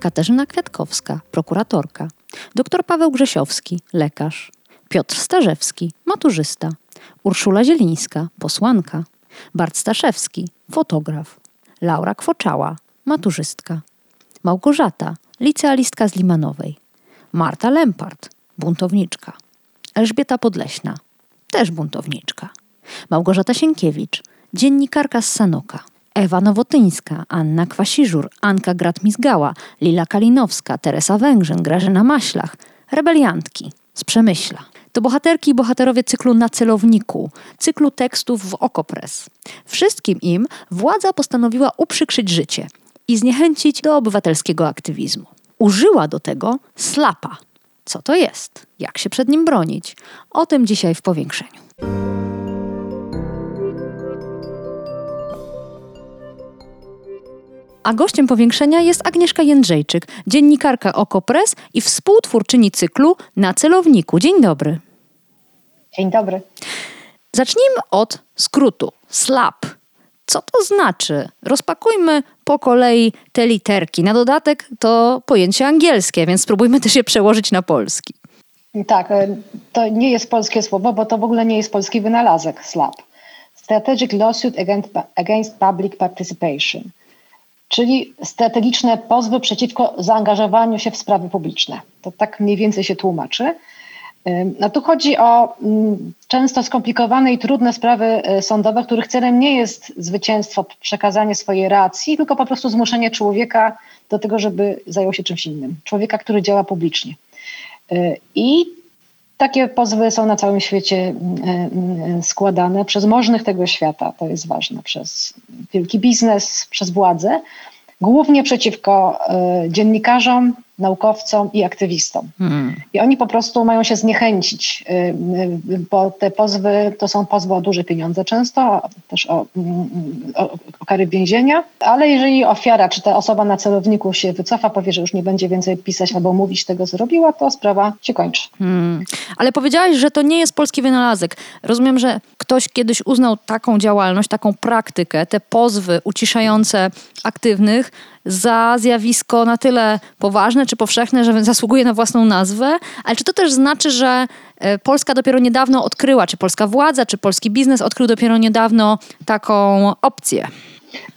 Katarzyna Kwiatkowska, prokuratorka. Dr Paweł Grzesiowski, lekarz. Piotr Starzewski, maturzysta. Urszula Zielińska, posłanka. Bart Staszewski, fotograf. Laura Kwoczała, maturzystka. Małgorzata, licealistka z Limanowej. Marta Lempart, buntowniczka. Elżbieta Podleśna, też buntowniczka. Małgorzata Sienkiewicz, dziennikarka z Sanoka. Ewa Nowotyńska, Anna Kwasiżur, Anka Grat-Mizgała, Lila Kalinowska, Teresa Węgrzyn, Grażyna Maślach, rebeliantki z Przemyśla. To bohaterki i bohaterowie cyklu Na celowniku, cyklu tekstów w Okopres. Wszystkim im władza postanowiła uprzykrzyć życie i zniechęcić do obywatelskiego aktywizmu. Użyła do tego slapa. Co to jest? Jak się przed nim bronić? O tym dzisiaj w powiększeniu. A gościem powiększenia jest Agnieszka Jędrzejczyk, dziennikarka Okopres i współtwórczyni cyklu Na celowniku. Dzień dobry. Dzień dobry. Zacznijmy od skrótu. SLAP. Co to znaczy? Rozpakujmy po kolei te literki. Na dodatek to pojęcie angielskie, więc spróbujmy też je przełożyć na polski. Tak, e, to nie jest polskie słowo, bo to w ogóle nie jest polski wynalazek SLAP. Strategic Lawsuit Against, against Public Participation – czyli strategiczne pozwy przeciwko zaangażowaniu się w sprawy publiczne. To tak mniej więcej się tłumaczy. No tu chodzi o mm, często skomplikowane i trudne sprawy e, sądowe, których celem nie jest zwycięstwo, przekazanie swojej racji, tylko po prostu zmuszenie człowieka do tego, żeby zajął się czymś innym. Człowieka, który działa publicznie. E, I takie pozwy są na całym świecie mm, mm, składane przez możnych tego świata, to jest ważne, przez wielki biznes, przez władzę, głównie przeciwko y, dziennikarzom, naukowcom i aktywistom. Hmm. I oni po prostu mają się zniechęcić, y, y, bo te pozwy to są pozwy o duże pieniądze często, też o, mm, o, o kary więzienia, ale jeżeli ofiara czy ta osoba na celowniku się wycofa, powie, że już nie będzie więcej pisać albo mówić tego zrobiła, to sprawa się kończy. Hmm. Ale powiedziałaś, że to nie jest polski wynalazek. Rozumiem, że ktoś kiedyś uznał taką działalność, taką praktykę, te pozwy uciszające aktywnych za zjawisko na tyle poważne czy powszechne, że zasługuje na własną nazwę, ale czy to też znaczy, że e, Polska dopiero niedawno odkryła, czy polska władza, czy polski biznes odkrył dopiero niedawno taką opcję?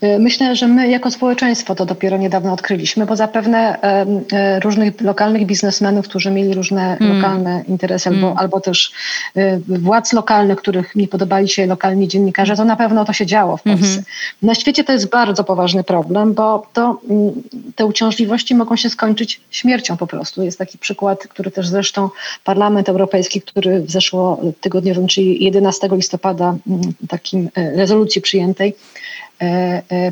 Y, myślę, że my jako społeczeństwo to dopiero niedawno odkryliśmy, bo zapewne e, różnych lokalnych biznesmenów, którzy mieli różne mm. lokalne interesy, mm. albo, albo też y, władz lokalnych, których nie podobali się lokalni dziennikarze, to na pewno to się działo w Polsce. Mm -hmm. Na świecie to jest bardzo poważny problem, bo to, mm, te uciążliwości mogą się skończyć śmiercią po prostu. Jest taki przykład, który też zresztą Parlament Europejski, który w zeszłotygodniowym, czyli 11 listopada, mm, takim e, rezolucji przyjętej, E, e,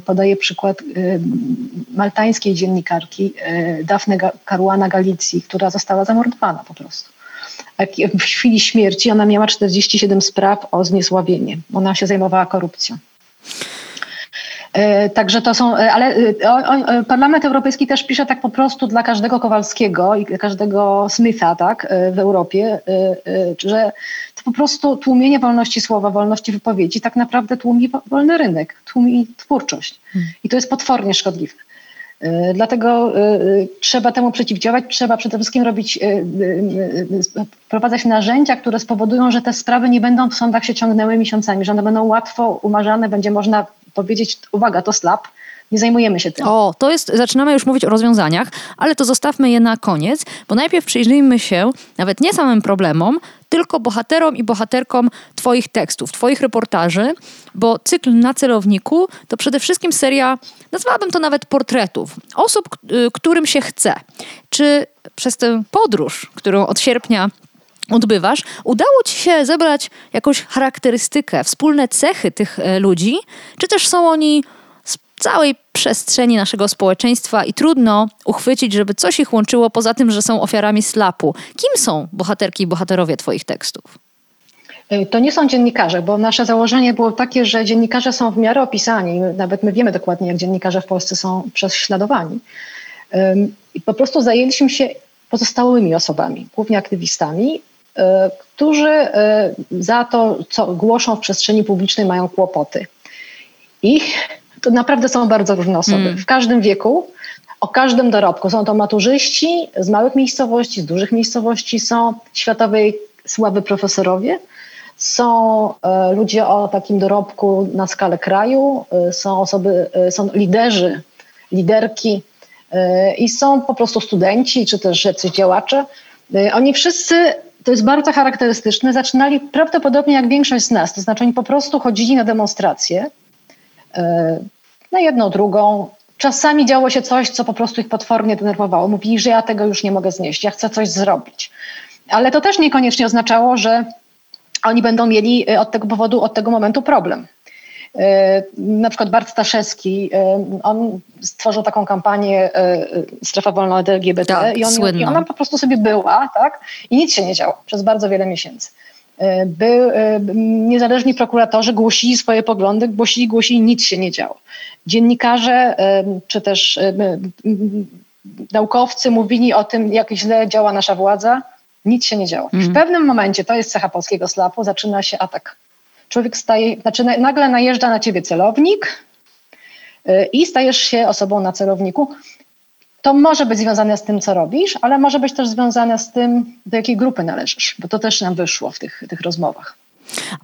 podaję przykład e, maltańskiej dziennikarki Dafne Caruana Galicji, która została zamordowana po prostu. W chwili śmierci ona miała 47 spraw o zniesławienie. Ona się zajmowała korupcją. Także to są, ale Parlament Europejski też pisze tak po prostu dla każdego Kowalskiego i każdego Smitha tak, w Europie, że po prostu tłumienie wolności słowa, wolności wypowiedzi tak naprawdę tłumi wolny rynek, tłumi twórczość. Hmm. I to jest potwornie szkodliwe. Dlatego trzeba temu przeciwdziałać, trzeba przede wszystkim robić, wprowadzać narzędzia, które spowodują, że te sprawy nie będą w sądach się ciągnęły miesiącami, że one będą łatwo umarzane, będzie można powiedzieć, uwaga, to slap, nie zajmujemy się tym. O, to jest, zaczynamy już mówić o rozwiązaniach, ale to zostawmy je na koniec, bo najpierw przyjrzyjmy się nawet nie samym problemom, tylko bohaterom i bohaterkom Twoich tekstów, Twoich reportaży, bo cykl na celowniku to przede wszystkim seria, nazwałabym to nawet portretów, osób, y, którym się chce. Czy przez tę podróż, którą od sierpnia odbywasz, udało ci się zebrać jakąś charakterystykę, wspólne cechy tych e, ludzi, czy też są oni całej przestrzeni naszego społeczeństwa i trudno uchwycić, żeby coś ich łączyło poza tym, że są ofiarami slapu. Kim są bohaterki i bohaterowie Twoich tekstów? Y, to nie są dziennikarze, bo nasze założenie było takie, że dziennikarze są w miarę opisani. Nawet my wiemy dokładnie, jak dziennikarze w Polsce są prześladowani. I po prostu zajęliśmy się pozostałymi osobami, głównie aktywistami, którzy y, za to, co głoszą w przestrzeni publicznej, mają kłopoty. I to naprawdę są bardzo różne osoby. Mm. W każdym wieku, o każdym dorobku. Są to maturzyści z małych miejscowości, z dużych miejscowości, są światowej sławy profesorowie, są e, ludzie o takim dorobku na skalę kraju, e, są osoby, e, są liderzy, liderki i są po prostu studenci, czy też jacyś działacze. Oni wszyscy, to jest bardzo charakterystyczne, zaczynali prawdopodobnie jak większość z nas, to znaczy oni po prostu chodzili na demonstracje, na jedną, drugą. Czasami działo się coś, co po prostu ich potwornie denerwowało. Mówili, że ja tego już nie mogę znieść, ja chcę coś zrobić. Ale to też niekoniecznie oznaczało, że oni będą mieli e, od tego powodu, od tego momentu problem. E, na przykład Bart Staszewski, e, on stworzył taką kampanię Strefa Wolna od LGBT tak, i, on, i ona po prostu sobie była tak? i nic się nie działo przez bardzo wiele miesięcy. By, niezależni prokuratorzy głosili swoje poglądy, głosili, głosili, nic się nie działo. Dziennikarze czy też naukowcy mówili o tym, jak źle działa nasza władza, nic się nie działo. Mm. W mhm. pewnym momencie, to jest cecha polskiego slapu, zaczyna się atak. Człowiek staje, znaczy nagle najeżdża na ciebie celownik yy, i stajesz się osobą na celowniku. To może być związane z tym, co robisz, ale może być też związane z tym, do jakiej grupy należysz, bo to też nam wyszło w tych, tych rozmowach.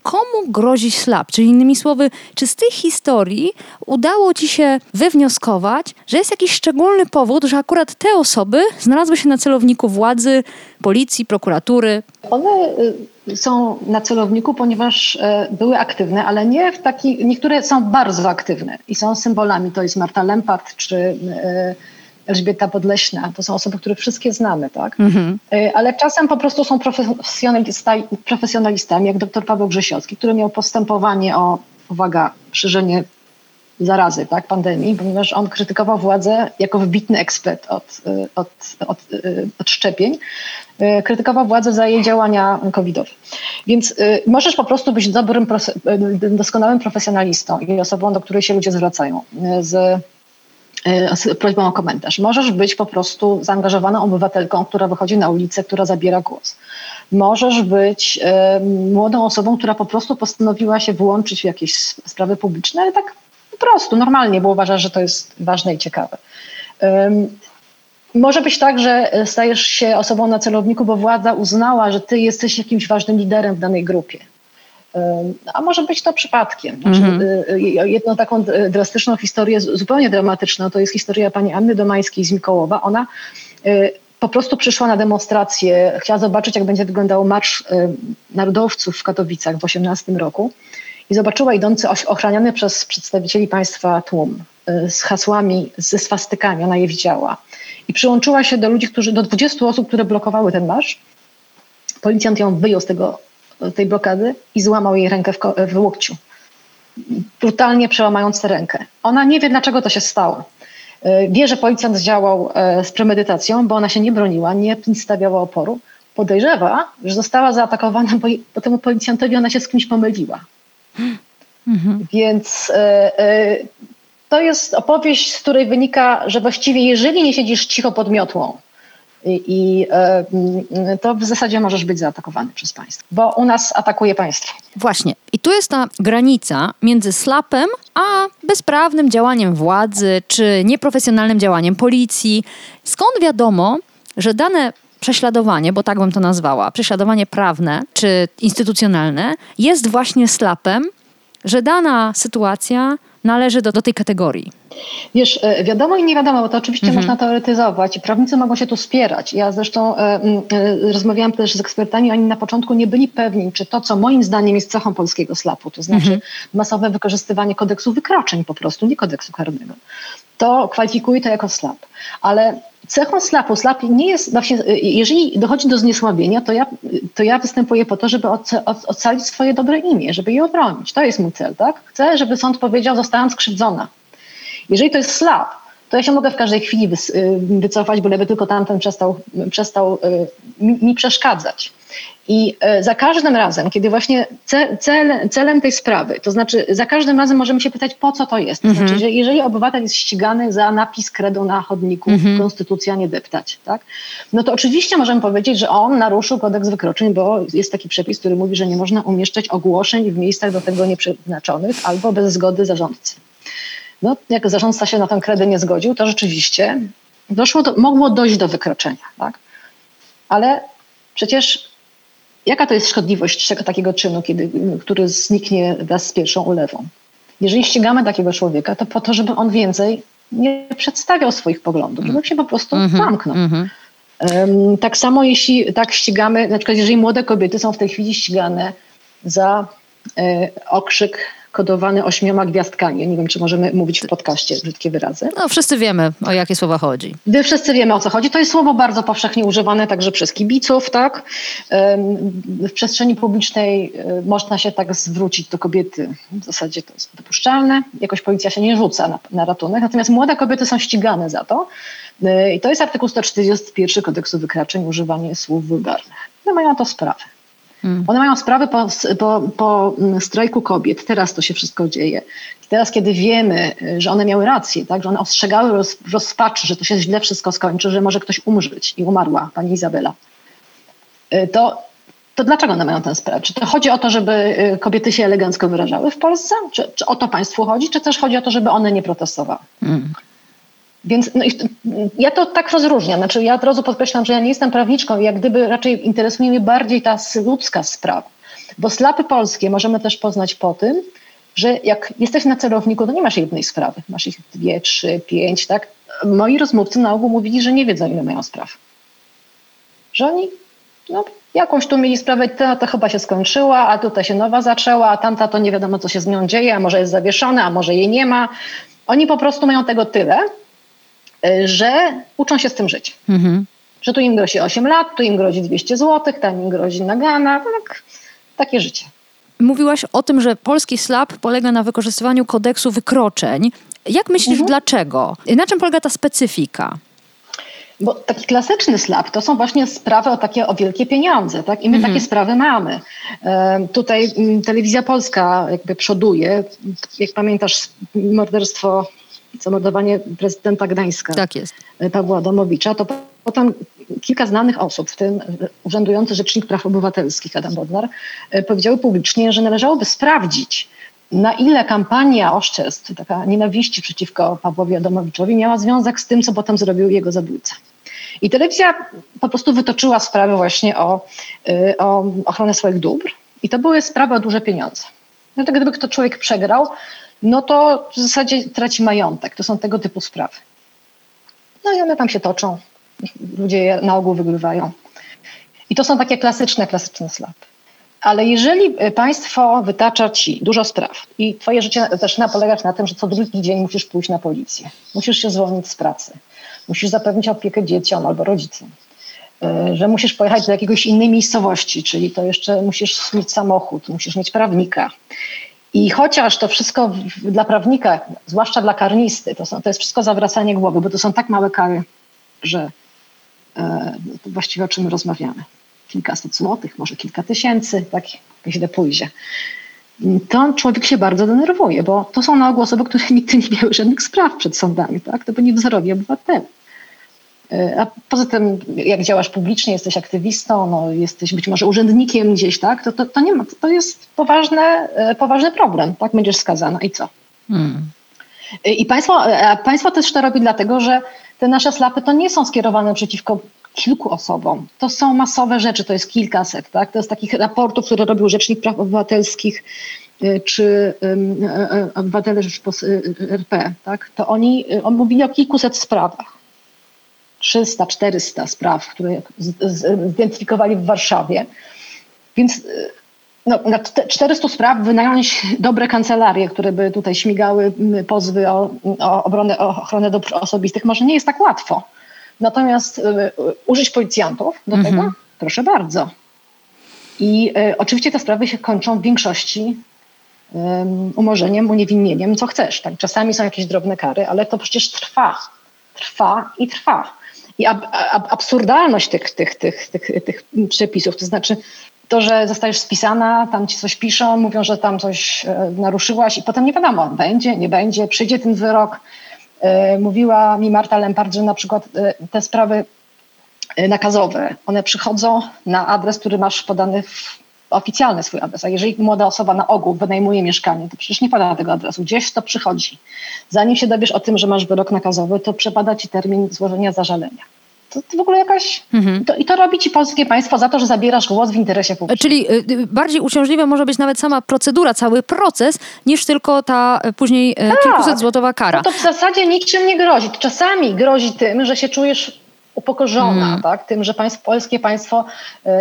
Komu grozi ślap? Czyli innymi słowy, czy z tej historii udało ci się wywnioskować, że jest jakiś szczególny powód, że akurat te osoby znalazły się na celowniku władzy, policji, prokuratury? One y, są na celowniku, ponieważ e, były aktywne, ale nie w taki. Niektóre są bardzo aktywne i są symbolami. To jest Marta Lempart czy e, Elżbieta Podleśna, to są osoby, które wszystkie znamy, tak? Mhm. Y, ale czasem po prostu są profesjonalistami, jak dr Paweł Grzesiowski, który miał postępowanie o, uwaga, szerzenie zarazy, tak, pandemii, ponieważ on krytykował władzę jako wybitny ekspert od, od, od, od szczepień, krytykował władzę za jej działania covidowe. Więc możesz po prostu być dobrym, doskonałym profesjonalistą i osobą, do której się ludzie zwracają z E, z prośbą o komentarz. Możesz być po prostu zaangażowaną obywatelką, która wychodzi na ulicę, która zabiera głos. Możesz być e, młodą osobą, która po prostu postanowiła się włączyć w jakieś sprawy publiczne, ale tak prostu, normalnie, bo uważasz, że to jest ważne i ciekawe. Może być tak, że stajesz się osobą na celowniku, bo władza uznała, że ty jesteś jakimś ważnym liderem w danej grupie. A może być to przypadkiem. Znaczy, mm -hmm. Jedną taką drastyczną historię, zupełnie dramatyczną, to jest historia pani Anny Domańskiej z Mikołowa. Ona po prostu przyszła na demonstrację, chciała zobaczyć, jak będzie wyglądał Marsz Narodowców w Katowicach w 18 roku i zobaczyła idący ochraniany przez przedstawicieli państwa tłum z hasłami, ze swastykami, ona je widziała. I przyłączyła się do ludzi, którzy, do 20 osób, które blokowały ten marsz. Policjant ją wyjął z tego tej blokady i złamał jej rękę w, w łokciu. Brutalnie przełamając tę rękę. Ona nie wie, dlaczego to się stało. E, wie, że policjant działał z premedytacją, bo ona się nie broniła, nie stawiała oporu. Podejrzewa, że została zaatakowana, bo temu policjantowi ona się z kimś pomyliła. Mhm. Więc e, e, to jest opowieść, z której wynika, że właściwie jeżeli nie siedzisz cicho pod miotłą, i e, to w zasadzie możesz być zaatakowany przez państwo, bo u nas atakuje państwo. Właśnie. I tu jest ta granica między slapem a bezprawnym działaniem władzy czy nieprofesjonalnym działaniem policji. Skąd wiadomo, że dane prześladowanie, bo tak bym to nazwała, prześladowanie prawne czy instytucjonalne jest właśnie slapem, że dana sytuacja należy do, do tej kategorii? Wiesz, e, wiadomo i nie wiadomo, bo to oczywiście mhm. można teoretyzować i prawnicy mogą się tu spierać. Ja zresztą e, e, rozmawiałam też z ekspertami, oni na początku nie byli pewni, czy to, co moim zdaniem jest cechą polskiego slapu, to znaczy mhm. masowe wykorzystywanie kodeksu wykroczeń po prostu, nie kodeksu karnego, to kwalifikuje to jako slap. Ale cechą slapu, slap nie jest właśnie, jeżeli dochodzi do zniesławienia, to ja, to ja występuję po to, żeby ocalić swoje dobre imię, żeby je obronić. To jest mój cel, tak? Chcę, żeby sąd powiedział, zostałam skrzywdzona. Jeżeli to jest slap, to ja się mogę w każdej chwili wycofać, byleby tylko tamten przestał, przestał mi, mi przeszkadzać. I e, za każdym razem, kiedy właśnie cel, celem tej sprawy, to znaczy za każdym razem możemy się pytać, po co to jest. To znaczy, mhm. że jeżeli obywatel jest ścigany za napis kredu na chodniku, mhm. konstytucja nie deptać, tak? no to oczywiście możemy powiedzieć, że on naruszył kodeks wykroczeń, bo jest taki przepis, który mówi, że nie można umieszczać ogłoszeń w miejscach do tego nieprzeznaczonych albo bez zgody zarządcy. No, jak zarządca się na tę kredę nie zgodził, to rzeczywiście doszło do, mogło dojść do wykroczenia. Tak? Ale przecież Jaka to jest szkodliwość takiego czynu, kiedy, który zniknie wraz z pierwszą ulewą? Jeżeli ścigamy takiego człowieka, to po to, żeby on więcej nie przedstawiał swoich poglądów, żeby się po prostu mm zamknął. Mm -hmm. um, tak samo jeśli tak ścigamy, na przykład jeżeli młode kobiety są w tej chwili ścigane za e, okrzyk kodowany ośmioma gwiazdkami. Nie wiem, czy możemy mówić w podcaście brzydkie wyrazy. No, wszyscy wiemy, o jakie słowa chodzi. Gdy wszyscy wiemy, o co chodzi. To jest słowo bardzo powszechnie używane także przez kibiców, tak? W przestrzeni publicznej e, można się tak zwrócić do kobiety. W zasadzie to jest dopuszczalne. Jakoś policja się nie rzuca na, na ratunek. Natomiast młode kobiety są ścigane za to. E, I to jest artykuł 141 kodeksu wykroczeń, używanie słów wulgarnych. No mają to sprawę. Hmm. One mają sprawę po, po, po, mm, strajku kobiet. Teraz to się wszystko dzieje. Teraz, kiedy wiemy, że one miały rację, tak, że one ostrzegały roz, rozpaczy, że to się źle wszystko skończy, że może ktoś umrzeć i umarła pani Izabela, y, to, to dlaczego one mają tę sprawę? Czy to chodzi o to, żeby y, kobiety się elegancko wyrażały w Polsce? Czy, czy o to państwu chodzi? Czy też chodzi o to, żeby one nie protestowały? Hmm. Więc no, ja to tak rozróżniam. Znaczy, ja od razu podkreślam, że ja nie jestem prawniczką i jak gdyby raczej interesuje mnie bardziej ta ludzka sprawa. Bo slapy polskie możemy też poznać po tym, że jak jesteś na celowniku, to nie masz jednej sprawy. Masz ich dwie, trzy, pięć, tak? Moi rozmówcy na ogół mówili, że nie wiedzą, ile mają spraw. Że oni, no, jakąś tu mieli sprawę, ta to chyba się skończyła, a tutaj się nowa zaczęła, a tamta to nie wiadomo, co się z nią dzieje, a może jest zawieszona, a może jej nie ma. Oni po prostu mają tego tyle, że uczą się z tym żyć. Mhm. Że tu im grozi 8 lat, tu im grozi 200 zł, tam im grozi nagana, tak, takie życie. Mówiłaś o tym, że polski slap polega na wykorzystywaniu kodeksu wykroczeń. Jak myślisz, mhm. dlaczego? Na czym polega ta specyfika? Bo taki klasyczny slap to są właśnie sprawy o takie o wielkie pieniądze, tak? I my mhm. takie sprawy mamy. E, tutaj m, telewizja polska jakby przoduje. Jak pamiętasz morderstwo zamordowanie prezydenta Gdańska, tak jest. E, Pawła Adamowicza, to potem kilka znanych osób, w tym urzędujący Rzecznik Praw Obywatelskich Adam Bodnar, e, powiedziały publicznie, że należałoby sprawdzić, na ile kampania oszczerstw, taka nienawiści przeciwko Pawłowi Adamowiczowi miała związek z tym, co potem zrobił jego zabójca. I telewizja po prostu wytoczyła sprawę właśnie o, e, o ochronę swoich dóbr. I to były sprawy o duże pieniądze. No to gdyby kto człowiek przegrał, no to w zasadzie traci majątek. To są tego typu sprawy. No i one tam się toczą. Ludzie je na ogół wygrywają. I to są takie klasyczne, klasyczne slapy. Ale jeżeli e, państwo wytacza ci dużo spraw i twoje życie zaczyna polegać na tym, że co drugi dzień musisz pójść na policję, musisz się zwolnić z pracy, musisz zapewnić opiekę dzieciom albo rodzicom, e, że musisz pojechać do jakiegoś innej miejscowości, czyli to jeszcze musisz mieć samochód, musisz mieć prawnika i chociaż to wszystko dla prawnika, zwłaszcza dla karnisty, to, są, to jest wszystko zawracanie głowy, bo to są tak małe kary, że e, właściwie o czym rozmawiamy. Kilkaset złotych, może kilka tysięcy, tak źle pójdzie. To człowiek się bardzo denerwuje, bo to są na ogół osoby, które nigdy nie miały żadnych spraw przed sądami, tak? To byli wzorowi obywatele. E, a poza tym, jak działasz publicznie, jesteś aktywistą, no, jesteś być może urzędnikiem gdzieś, tak? To, to, to nie ma, to jest poważny, e, poważny problem, tak? Będziesz skazana i co? Hmm. E, I państwo, państwo też to robi dlatego, że te nasze slapy to nie są skierowane przeciwko kilku osobom. To są masowe rzeczy, to jest kilkaset, tak? To jest takich raportów, które robił Rzecznik Praw Obywatelskich czy um, obywatele Rzeczypospolitej RP, tak? To oni on mówili o kilkuset sprawach. 300, 400 spraw, które zidentyfikowali w Warszawie. Więc y, no, na 400 spraw wynająć dobre kancelarie, które by tutaj śmigały pozwy o, o, obronę, o ochronę dóbr osobistych, może nie jest tak łatwo. Natomiast y, użyć policjantów do mhm. tego, proszę bardzo. I y, oczywiście te sprawy się kończą w większości um, umorzeniem, uniewinnieniem, co chcesz. Tak? Czasami są jakieś drobne kary, ale to przecież trwa. Trwa i trwa. I ab, ab, absurdalność tych, tych, tych, tych, tych przepisów, to znaczy to, że zostajesz spisana, tam ci coś piszą, mówią, że tam coś e, naruszyłaś i potem nie wiadomo, będzie, nie będzie, przyjdzie ten wyrok. E, mówiła mi Marta Lempart, że na przykład e, te sprawy nakazowe, one przychodzą na adres, który masz podany w oficjalny swój adres. A jeżeli młoda osoba na ogół wynajmuje mieszkanie, to przecież nie pada tego adresu. Gdzieś to przychodzi. Zanim się dowiesz o tym, że masz wyrok nakazowy, to przepada ci termin złożenia zażalenia to, to w ogóle jakaś. Mhm. To, I to robi ci polskie państwo za to, że zabierasz głos w interesie publicznym. Czyli y, y, bardziej uciążliwa może być nawet sama procedura, cały proces, niż tylko ta y, później tak. kilkuset złotowa kara. No to w zasadzie niczym nie grozi. Czasami grozi tym, że się czujesz upokorzona, hmm. tak? tym, że państwo, polskie państwo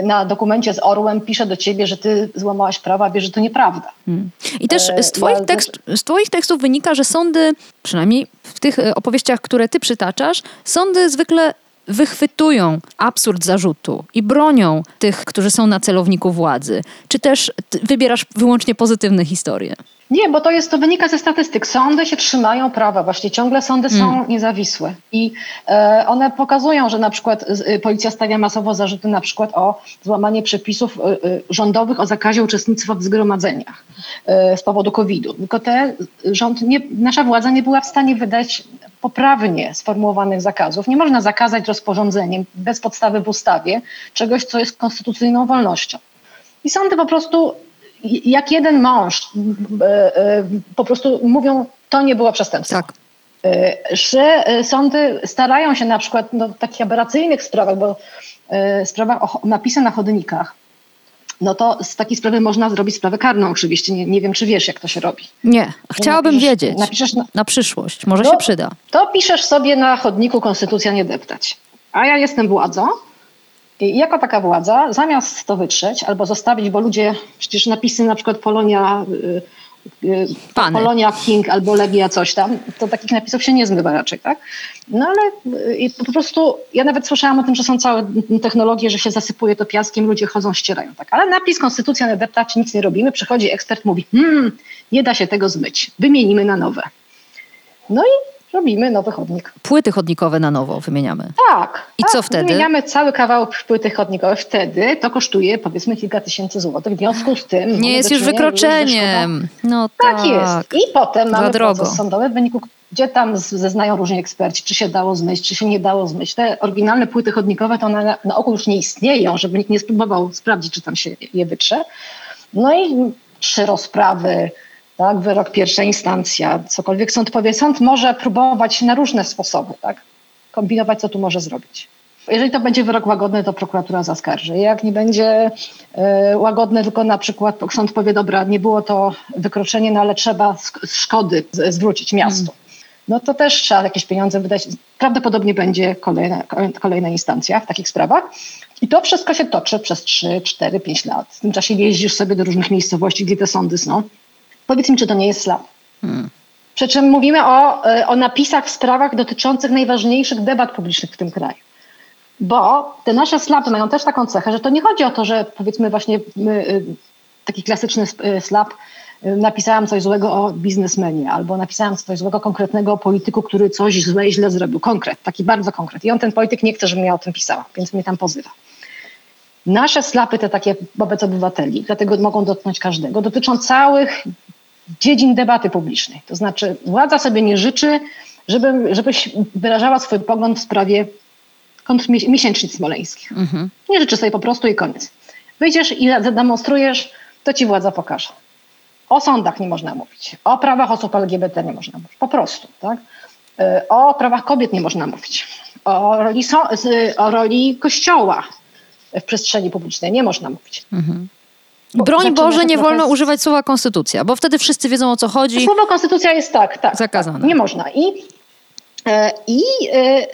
na dokumencie z Orłem pisze do ciebie, że ty złamałaś prawa, wie, że to nieprawda. Hmm. I też z twoich, tekst, z twoich tekstów wynika, że sądy, przynajmniej w tych opowieściach, które ty przytaczasz, sądy zwykle wychwytują absurd zarzutu i bronią tych, którzy są na celowniku władzy? Czy też wybierasz wyłącznie pozytywne historie? Nie, bo to jest, to wynika ze statystyk. Sądy się trzymają prawa, właśnie ciągle sądy mm. są niezawisłe i e, one pokazują, że na przykład e, policja stawia masowo zarzuty na przykład o złamanie przepisów e, e rządowych o zakazie uczestnictwa w zgromadzeniach e, z powodu COVID-u. Tylko te rząd, nie, nasza władza nie była w stanie wydać poprawnie sformułowanych zakazów. Nie można zakazać rozporządzeniem bez podstawy w ustawie czegoś, co jest konstytucyjną wolnością. I sądy po prostu jak jeden mąż e, e, po prostu mówią, to nie było przestępstwo. Tak. E, że sądy starają się na przykład no, w takich aberracyjnych sprawach, bo sprawach o napisy na chodnikach, no to z takiej sprawy można zrobić sprawę karną oczywiście. Nie, nie wiem, czy wiesz, jak to się robi. Nie, chciałabym napiszesz, wiedzieć. Napiszesz na, na przyszłość, może no, się przyda. To piszesz sobie na chodniku Konstytucja nie deptać. A ja jestem władzą i jako taka władza, zamiast to wytrzeć albo zostawić, bo ludzie, przecież napisy na przykład Polonia, y, y, Polonia King albo Legia coś tam, to takich napisów się nie zmywa raczej, tak? No ale y, po prostu, ja nawet słyszałam o tym, że są całe technologie, że się zasypuje to piaskiem, ludzie chodzą, ścierają, tak? Ale napis Konstytucja na deptać, nic nie robimy, przychodzi ekspert, mówi, hmm, nie da się tego zmyć, wymienimy na nowe. No i robimy nowy chodnik. Płyty chodnikowe na nowo wymieniamy. Tak. I tak, co wtedy? Wymieniamy cały kawałek płyty chodnikowej. Wtedy to kosztuje powiedzmy kilka tysięcy złotych. W związku z tym... Nie jest już wykroczeniem. No tak. tak jest. I potem mamy drogo. proces sądowy, w wyniku gdzie tam zeznają różni eksperci, czy się dało zmyć, czy się nie dało zmyć. Te oryginalne płyty chodnikowe to one na, na ogół już nie istnieją, żeby nikt nie spróbował sprawdzić, czy tam się je wytrze. No i trzy rozprawy, tak, wyrok pierwsza instancja, cokolwiek sąd powie. Sąd może próbować na różne sposoby, tak, kombinować, co tu może zrobić. Jeżeli to będzie wyrok łagodny, to prokuratura zaskarży. Jak nie będzie y, łagodny, tylko na przykład sąd powie, dobra, nie było to wykroczenie, no ale trzeba szkody zwrócić miastu. Hmm. No to też trzeba jakieś pieniądze wydać. Prawdopodobnie będzie kolejna, kolejna instancja w takich sprawach. I to wszystko się toczy przez 3, 4, 5 lat. W tym czasie jeździsz sobie do różnych miejscowości, gdzie te sądy są Powiedz mi, czy to nie jest slap. Hmm. Przy czym mówimy o, e, o napisach w sprawach dotyczących najważniejszych debat publicznych w tym kraju. Bo te nasze slapy mają też taką cechę, że to nie chodzi o to, że powiedzmy właśnie my, e, taki klasyczny slap napisałam coś złego o biznesmenie, albo napisałam coś złego konkretnego o polityku, który coś złe i źle zrobił. Konkret, taki bardzo konkret. I on, ten polityk, nie chce, żebym ja o tym pisała, więc mnie tam pozywa. Nasze slapy, te takie wobec obywateli, dlatego mogą dotknąć każdego, dotyczą całych dziedzin debaty publicznej. To znaczy, władza sobie nie życzy, żeby, żebyś wyrażała swój pogląd w sprawie miesięcznic smoleńskich. Mhm. Nie życzy sobie po prostu i koniec. Wyjdziesz i zademonstrujesz, to ci władza pokaże. O sądach nie można mówić, o prawach osób LGBT nie można mówić, po prostu. Tak? Y, o prawach kobiet nie można mówić, o roli, o roli kościoła w przestrzeni publicznej nie można mówić. Mhm. Broń Boże, nie wolno używać słowa konstytucja, bo wtedy wszyscy wiedzą o co chodzi. Słowo konstytucja jest tak, tak. Zakazane. Nie można. I, e, i, e, e,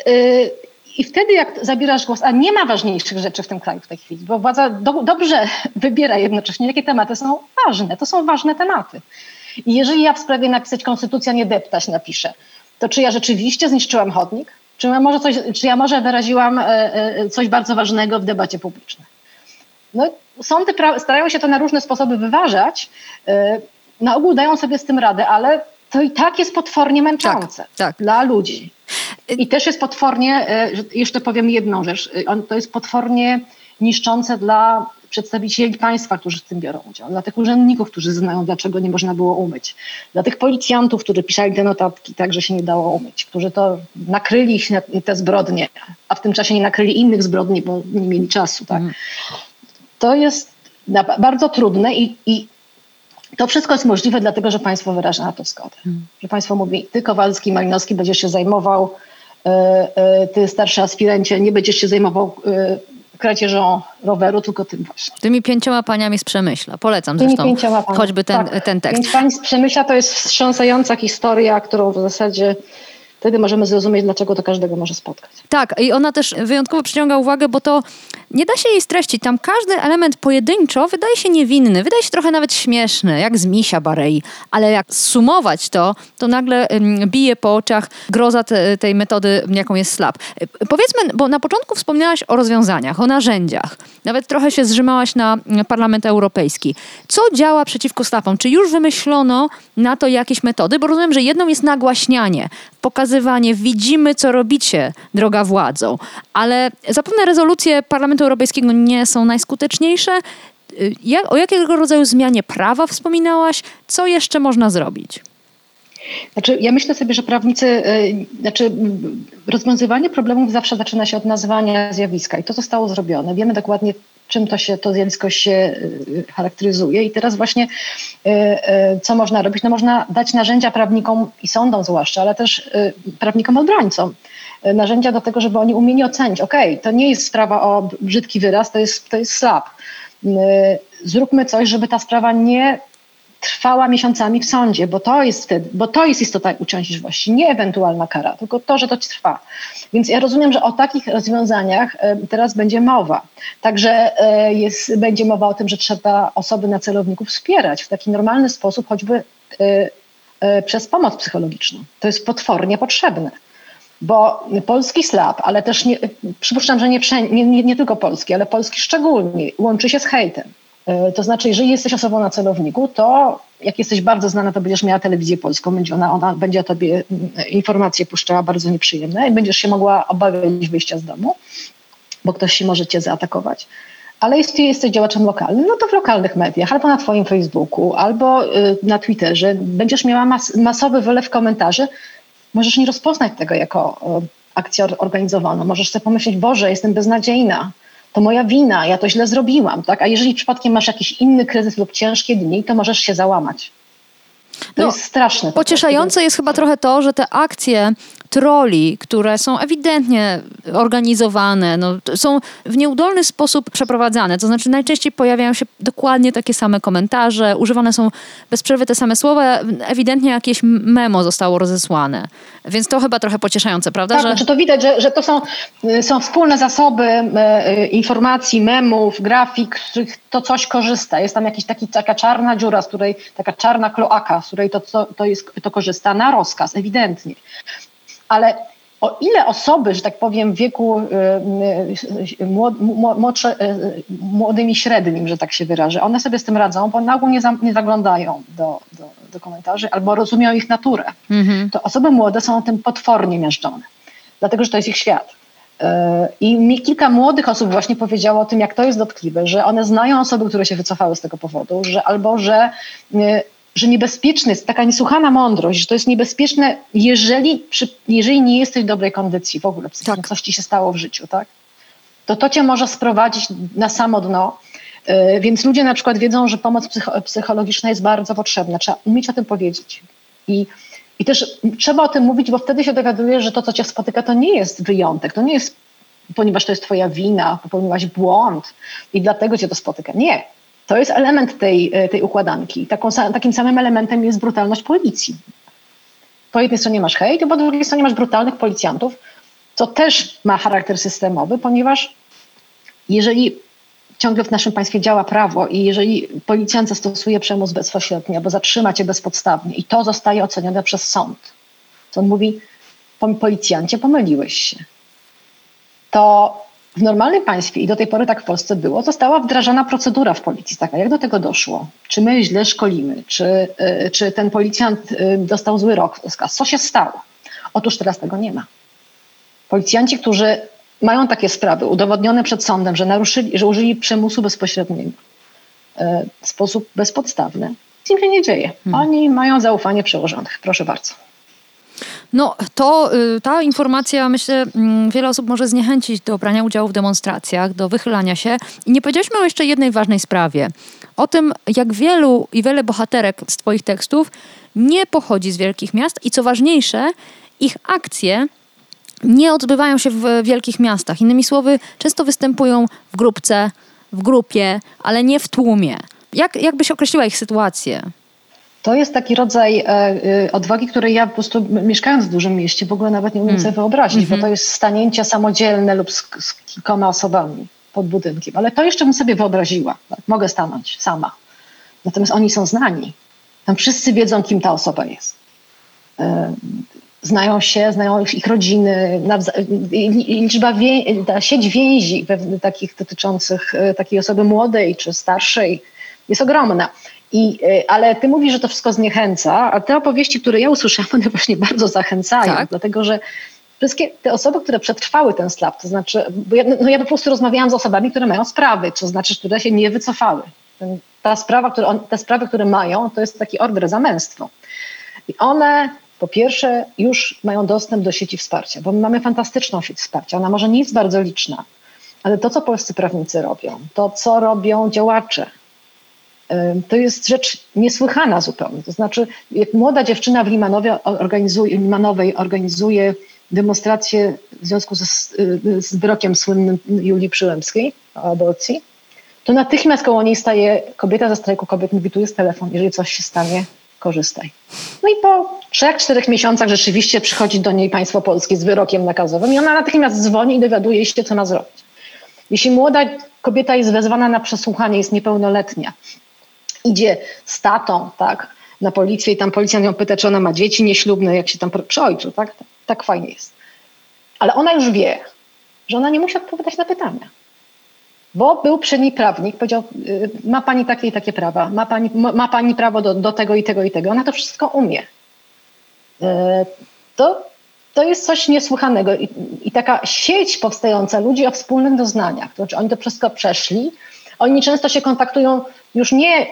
i wtedy jak zabierasz głos, a nie ma ważniejszych rzeczy w tym kraju w tej chwili, bo władza do, dobrze wybiera jednocześnie, jakie tematy są ważne. To są ważne tematy. I jeżeli ja w sprawie napisać konstytucja nie deptać napiszę, to czy ja rzeczywiście zniszczyłam chodnik? Czy ja może, coś, czy ja może wyraziłam coś bardzo ważnego w debacie publicznej? No, sądy starają się to na różne sposoby wyważać. Y, na ogół dają sobie z tym radę, ale to i tak jest potwornie męczące tak, tak. dla ludzi. I też jest potwornie, e, jeszcze powiem jedną rzecz, to jest potwornie niszczące dla przedstawicieli państwa, którzy w tym biorą udział, dla tych urzędników, którzy znają, dlaczego nie można było umyć, dla tych policjantów, którzy pisali te notatki tak, że się nie dało umyć, którzy to nakryli te zbrodnie, a w tym czasie nie nakryli innych zbrodni, bo nie mieli czasu. Tak? To jest bardzo trudne i, i to wszystko jest możliwe dlatego, że państwo wyraża na to zgodę. Hmm. Że państwo mówi, ty Kowalski, Malinowski będziesz się zajmował, y, y, ty starszy aspirancie nie będziesz się zajmował y, kradzieżą roweru, tylko tym właśnie. Tymi pięcioma paniami z Przemyśla. Polecam Tymi zresztą pięcioma choćby ten, tak. ten tekst. Pięć pań z Przemyśla to jest wstrząsająca historia, którą w zasadzie wtedy możemy zrozumieć, dlaczego to każdego może spotkać. Tak, i ona też wyjątkowo przyciąga uwagę, bo to nie da się jej streścić. Tam każdy element pojedynczo wydaje się niewinny, wydaje się trochę nawet śmieszny, jak z misia Barei, ale jak sumować to, to nagle bije po oczach groza te, tej metody, jaką jest slap. Powiedzmy, bo na początku wspomniałaś o rozwiązaniach, o narzędziach. Nawet trochę się zrzymałaś na Parlament Europejski. Co działa przeciwko slapom? Czy już wymyślono na to jakieś metody? Bo rozumiem, że jedną jest nagłaśnianie, pokazywanie, widzimy, co robicie, droga władzo. Ale zapewne rezolucje Parlamentu Europejskiego nie są najskuteczniejsze. Y, jak, o jakiego rodzaju zmianie prawa wspominałaś? Co jeszcze można zrobić? Znaczy, ja myślę sobie, że prawnicy, yy, znaczy rozwiązywanie problemów zawsze zaczyna się od nazwania zjawiska i to zostało zrobione. Wiemy dokładnie, czym to się, to zjawisko się y, charakteryzuje. I teraz właśnie y, y, co można robić? No można dać narzędzia prawnikom i sądom zwłaszcza, ale też prawnikom obrońcom. Narzędzia do tego, żeby oni umieli ocenić, ok, to nie jest sprawa o brzydki wyraz, to jest, to jest slab. Zróbmy coś, żeby ta sprawa nie trwała miesiącami w sądzie, bo to jest wtedy, bo to jest istota uciążliwości, nie ewentualna kara, tylko to, że to trwa. Więc ja rozumiem, że o takich rozwiązaniach e, teraz będzie mowa. Także e, jest, będzie mowa o tym, że trzeba osoby na celowników wspierać w taki normalny sposób, choćby e, przez pomoc psychologiczną. To jest potwornie potrzebne. Bo polski slab, ale też nie, przypuszczam, że nie, nie, nie tylko polski, ale polski szczególnie, łączy się z hejtem. E, to znaczy, jeżeli jesteś osobą na celowniku, to jak jesteś bardzo znana, to będziesz miała telewizję polską, będzie ona, ona będzie o tobie mm, informacje puszczała bardzo nieprzyjemne i będziesz się mogła obawiać wyjścia z domu, bo ktoś się może cię zaatakować. Ale jeśli jesteś działaczem lokalnym, no to w lokalnych mediach, albo na twoim Facebooku, albo y, na Twitterze będziesz miała mas masowy wylew komentarzy. Możesz nie rozpoznać tego jako akcję organizowaną. Możesz sobie pomyśleć, Boże, jestem beznadziejna, to moja wina, ja to źle zrobiłam, tak? A jeżeli przypadkiem masz jakiś inny kryzys lub ciężkie dni, to możesz się załamać. To no, jest straszne. Pocieszające jest chyba trochę to, że te akcje troli, które są ewidentnie organizowane, no, są w nieudolny sposób przeprowadzane. To znaczy najczęściej pojawiają się dokładnie takie same komentarze, używane są bez przerwy te same słowa, ewidentnie jakieś memo zostało rozesłane. Więc to chyba trochę pocieszające, prawda? Tak, że... znaczy to widać, że, że to są, y, są wspólne zasoby y, informacji, memów, grafik, z których to coś korzysta. Jest tam jakiś taki, taka czarna dziura, z której, taka czarna kloaka, z której to, to, to, jest, to korzysta na rozkaz, ewidentnie ale o ile osoby, że tak powiem, w wieku y, y, młodsze, y, młodym i średnim, że tak się wyrażę, one sobie z tym radzą, bo na ogół nie, za, nie zaglądają do, do, do, komentarzy albo rozumieją ich naturę. Mhm. To osoby młode są tym potwornie miażdżone, dlatego że to jest ich świat. I mi kilka młodych osób właśnie powiedziało o tym, jak to jest dotkliwe, że one znają osoby, które się wycofały z tego powodu, że albo że że niebezpieczne jest taka niesłuchana mądrość, że to jest niebezpieczne, jeżeli, jeżeli nie jesteś w dobrej kondycji w ogóle, tak. coś ci się stało w życiu, tak? To to cię może sprowadzić na samo dno. Yy, więc ludzie na przykład wiedzą, że pomoc psycho psychologiczna jest bardzo potrzebna. Trzeba umieć o tym powiedzieć. I, I też trzeba o tym mówić, bo wtedy się dowiadujesz, że to, co cię spotyka, to nie jest wyjątek. To nie jest, ponieważ to jest twoja wina, popełniłaś błąd i dlatego cię to spotyka. Nie to jest element tej, e, tej układanki. Taką, takim samym elementem jest brutalność policji. Po jednej stronie masz hejt, a po drugiej stronie masz brutalnych policjantów, co też ma charakter systemowy, ponieważ jeżeli ciągle w naszym państwie działa prawo i jeżeli policjant zastosuje przemoc bezpośrednio albo zatrzyma cię bezpodstawnie i to zostaje ocenione przez sąd, to on mówi, policjancie, pomyliłeś się, to w normalnym państwie, i do tej pory tak w Polsce było, została wdrażana procedura w policji. Taka, jak do tego doszło? Czy my źle szkolimy? Czy, y, czy ten policjant y, dostał zły rok? Co się stało? Otóż teraz tego nie ma. Policjanci, którzy mają takie sprawy udowodnione przed sądem, że naruszyli, że użyli przymusu bezpośredniego y, w sposób bezpodstawny, nic im się nie dzieje. Hmm. Oni mają zaufanie przełożonych. Proszę bardzo. No to y, ta informacja, myślę, mm, wiele osób może zniechęcić do brania udziału w demonstracjach, do wychylania się. I nie powiedzieliśmy o jeszcze jednej ważnej sprawie. O tym, jak wielu i wiele bohaterek z Twoich tekstów nie pochodzi z wielkich miast i co ważniejsze, ich akcje nie odbywają się w wielkich miastach. Innymi słowy, często występują w grupce, w grupie, ale nie w tłumie. Jak, jak byś określiła ich sytuację? To jest taki rodzaj e, e, odwagi, której ja po prostu mieszkając w dużym mieście w ogóle nawet nie umiem hmm. sobie wyobrazić, mm -hmm. bo to jest stanięcie samodzielne lub z, z, kilkoma osobami pod budynkiem. Ale to jeszcze bym sobie wyobraziła. Tak? Mogę stanąć sama. Natomiast oni są znani. Tam wszyscy wiedzą, kim ta osoba jest. E, znają się, znają ich rodziny, liczba wię- ta sieć więzi takich dotyczących takiej osoby młodej czy starszej jest ogromna. I, y, ale ty mówisz, że to wszystko zniechęca, a te opowieści, które ja usłyszałam, one właśnie bardzo zachęcają, tak? dlatego że wszystkie te osoby, które przetrwały ten slap, to znaczy, bo ja, no ja po prostu rozmawiałam z osobami, które mają sprawy, to znaczy, które się nie wycofały. Ten, ta sprawa, które on, te sprawy, które mają, to jest taki order za męstwo. I one po pierwsze już mają dostęp do sieci wsparcia, bo my mamy fantastyczną sieć wsparcia. Ona może nie jest bardzo liczna, ale to, co polscy prawnicy robią, to, co robią działacze, to jest rzecz niesłychana zupełnie. To znaczy, jak młoda dziewczyna w Limanowie organizuje, Limanowej organizuje demonstrację w związku ze, z wyrokiem słynnym Julii Przyłębskiej o aborcji, to natychmiast koło niej staje kobieta ze strajku kobiet, mówi, tu jest telefon, jeżeli coś się stanie, korzystaj. No i po trzech, czterech miesiącach rzeczywiście przychodzi do niej państwo polskie z wyrokiem nakazowym i ona natychmiast dzwoni i dowiaduje się, co ma zrobić. Jeśli młoda kobieta jest wezwana na przesłuchanie, jest niepełnoletnia, idzie z tatą, tak, na policję i tam policjant ją pyta, czy ona ma dzieci nieślubne, jak się tam przy ojcu, tak? Tak fajnie jest. Ale ona już wie, że ona nie musi odpowiadać na pytania. Bo był przy niej prawnik, powiedział, y, ma pani takie i takie prawa, ma pani, ma pani prawo do, do tego i tego i tego. Ona to wszystko umie. Y, to, to jest coś niesłychanego. I, I, taka sieć powstająca ludzi o wspólnych doznaniach, to znaczy oni to wszystko przeszli, oni często się kontaktują już nie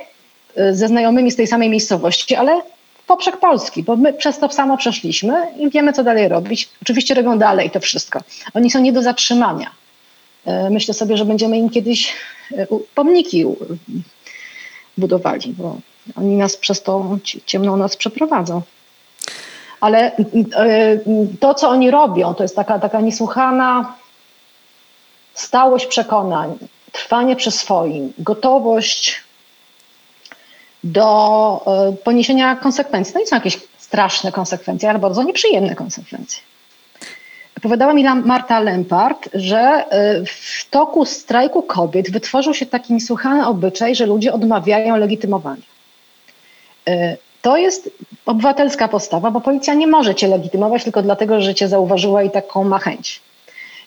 ze znajomymi z tej samej miejscowości, ale poprzek Polski, bo my przez to samo przeszliśmy i wiemy, co dalej robić. Oczywiście robią dalej to wszystko. Oni są nie do zatrzymania. Y, myślę sobie, że będziemy im kiedyś y, pomniki budowali, bo oni nas przez tą ciemną noc przeprowadzą. Ale to, co oni robią, to jest taka, taka niesłuchana stałość przekonań, trwanie przy swoim, gotowość do e, poniesienia konsekwencji. No i są jakieś straszne konsekwencje, ale bardzo nieprzyjemne konsekwencje. Opowiadała mi Marta Lempart, że e, w toku strajku kobiet wytworzył się taki niesłychany obyczaj, że ludzie odmawiają legitymowania. E, to jest obywatelska postawa, bo policja nie może cię legitymować tylko dlatego, że cię zauważyła i taką ma chęć.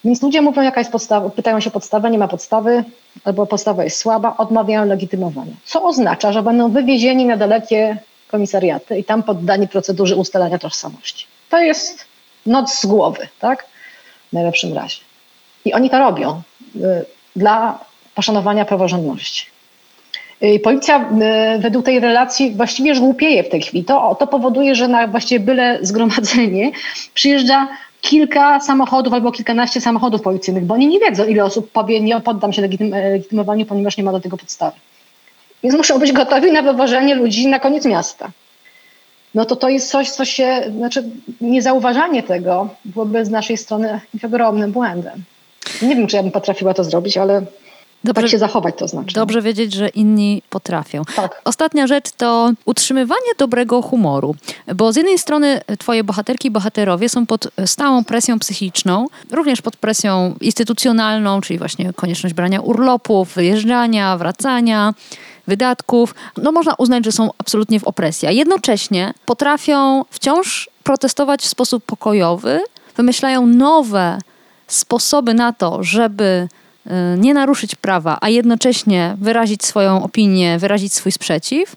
Więc ludzie mówią, jaka jest podstawa, pytają się podstawę, nie ma podstawy, albo podstawa jest słaba, odmawiają legitymowania. Co oznacza, że będą wywiezieni na dalekie komisariaty i tam poddani procedurze ustalania tożsamości. To jest noc z głowy, tak? W najlepszym razie. I oni to robią y, dla poszanowania praworządności. Y, policja y, według tej relacji właściwie już głupieje w tej chwili. To, to powoduje, że na właściwie byle zgromadzenie przyjeżdża kilka samochodów albo kilkanaście samochodów policyjnych, bo oni nie wiedzą, ile osób powie, nie poddam się e, legitymowaniu, ponieważ nie ma do tego podstawy. Więc muszą być gotowi na wywożenie ludzi na koniec miasta. No to to jest coś, co się, znaczy niezauważanie tego byłoby z naszej strony ogromnym błędem. Nie wiem, czy ja bym potrafiła to zrobić, ale Dobrze, tak się zachować to znaczy. Dobrze wiedzieć, że inni potrafią. Tak. Ostatnia rzecz to utrzymywanie dobrego humoru, bo z jednej strony twoje bohaterki i bohaterowie są pod stałą presją psychiczną, również pod presją instytucjonalną, czyli właśnie konieczność brania urlopów, wyjeżdżania, wracania wydatków, no można uznać, że są absolutnie w opresji, a jednocześnie potrafią wciąż protestować w sposób pokojowy, wymyślają nowe sposoby na to, żeby nie naruszyć prawa, a jednocześnie wyrazić swoją opinię, wyrazić swój sprzeciw.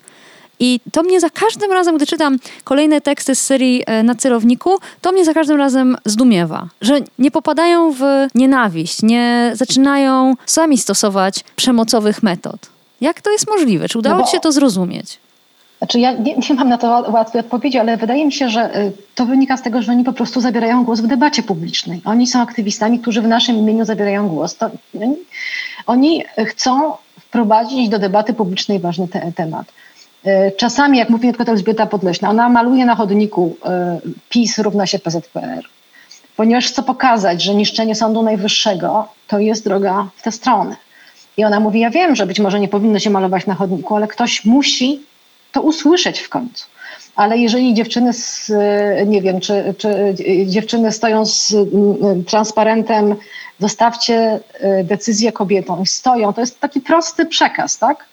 I to mnie za każdym razem, gdy czytam kolejne teksty z serii e, na celowniku, to mnie za każdym razem zdumiewa, że nie popadają w nienawiść, nie zaczynają sami stosować przemocowych metod. Jak to jest możliwe? Czy udało No ci się to zrozumieć? Znaczy ja nie, nie mam na to ła- łatwej odpowiedzi, ale wydaje mi się, że y, to wynika z tego, że oni po prostu zabierają głos w debacie publicznej. Oni są aktywistami, którzy w naszym imieniu zabierają głos. To, oni, oni chcą wprowadzić do debaty publicznej ważny te, temat. Y, Czasami, jak mówi przykład Elżbieta Podleśna, ona maluje na chodniku y, PiS równa się PZPR, ponieważ chce pokazać, że niszczenie Sądu Najwyższego to jest droga w tę stronę. I ona mówi, ja wiem, że być może nie powinno się malować na chodniku, ale ktoś musi to usłyszeć w końcu. Ale jeżeli dziewczyny, z, e, nie wiem, czy, czy e, dziewczyny stoją z mm, transparentem, zostawcie e, decyzję kobietom i stoją, to jest taki prosty przekaz, tak?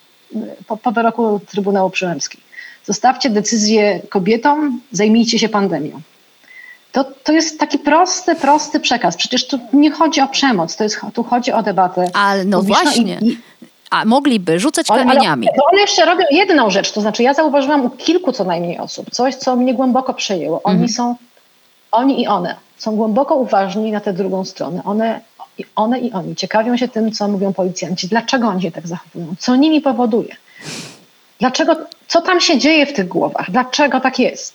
Po, po wyroku Trybunału Przyłębskiej. Zostawcie decyzję kobietom, zajmijcie się pandemią. To, to jest taki prosty, prosty przekaz. Przecież tu nie chodzi o przemoc, to jest, tu chodzi o debatę. Ale no właśnie. I, i, A mogliby rzucać ale, ale, kamieniami. no one jeszcze robią jedną rzecz, to znaczy ja zauważyłam u kilku co najmniej osób, coś, co mnie głęboko przejęło. Oni Mhm. są, oni i one są głęboko uważni na tę drugą stronę. One, i- one i oni ciekawią się tym, co mówią policjanci, dlaczego oni się tak zachowują, co nimi powoduje. Dlaczego, co tam się dzieje w tych głowach, dlaczego tak jest.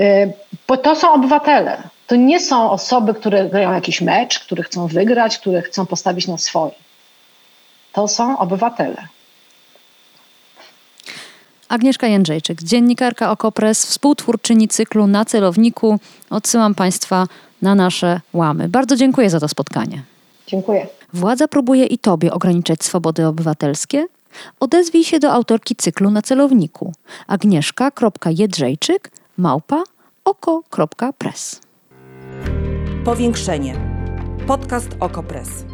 Y, Bo to są obywatele. To nie są osoby, które grają jakiś mecz, które chcą wygrać, które chcą postawić na swoje. To są obywatele. Agnieszka Jędrzejczyk, dziennikarka Okopres, współtwórczyni cyklu Na celowniku. Odsyłam Państwa na nasze łamy. Bardzo dziękuję za to spotkanie. Dziękuję. Władza próbuje i Tobie ograniczać swobody obywatelskie? Odezwij się do autorki cyklu na celowniku agnieszka.jedrzejczyk małpa oko.press. Powiększenie. Podcast Okopres.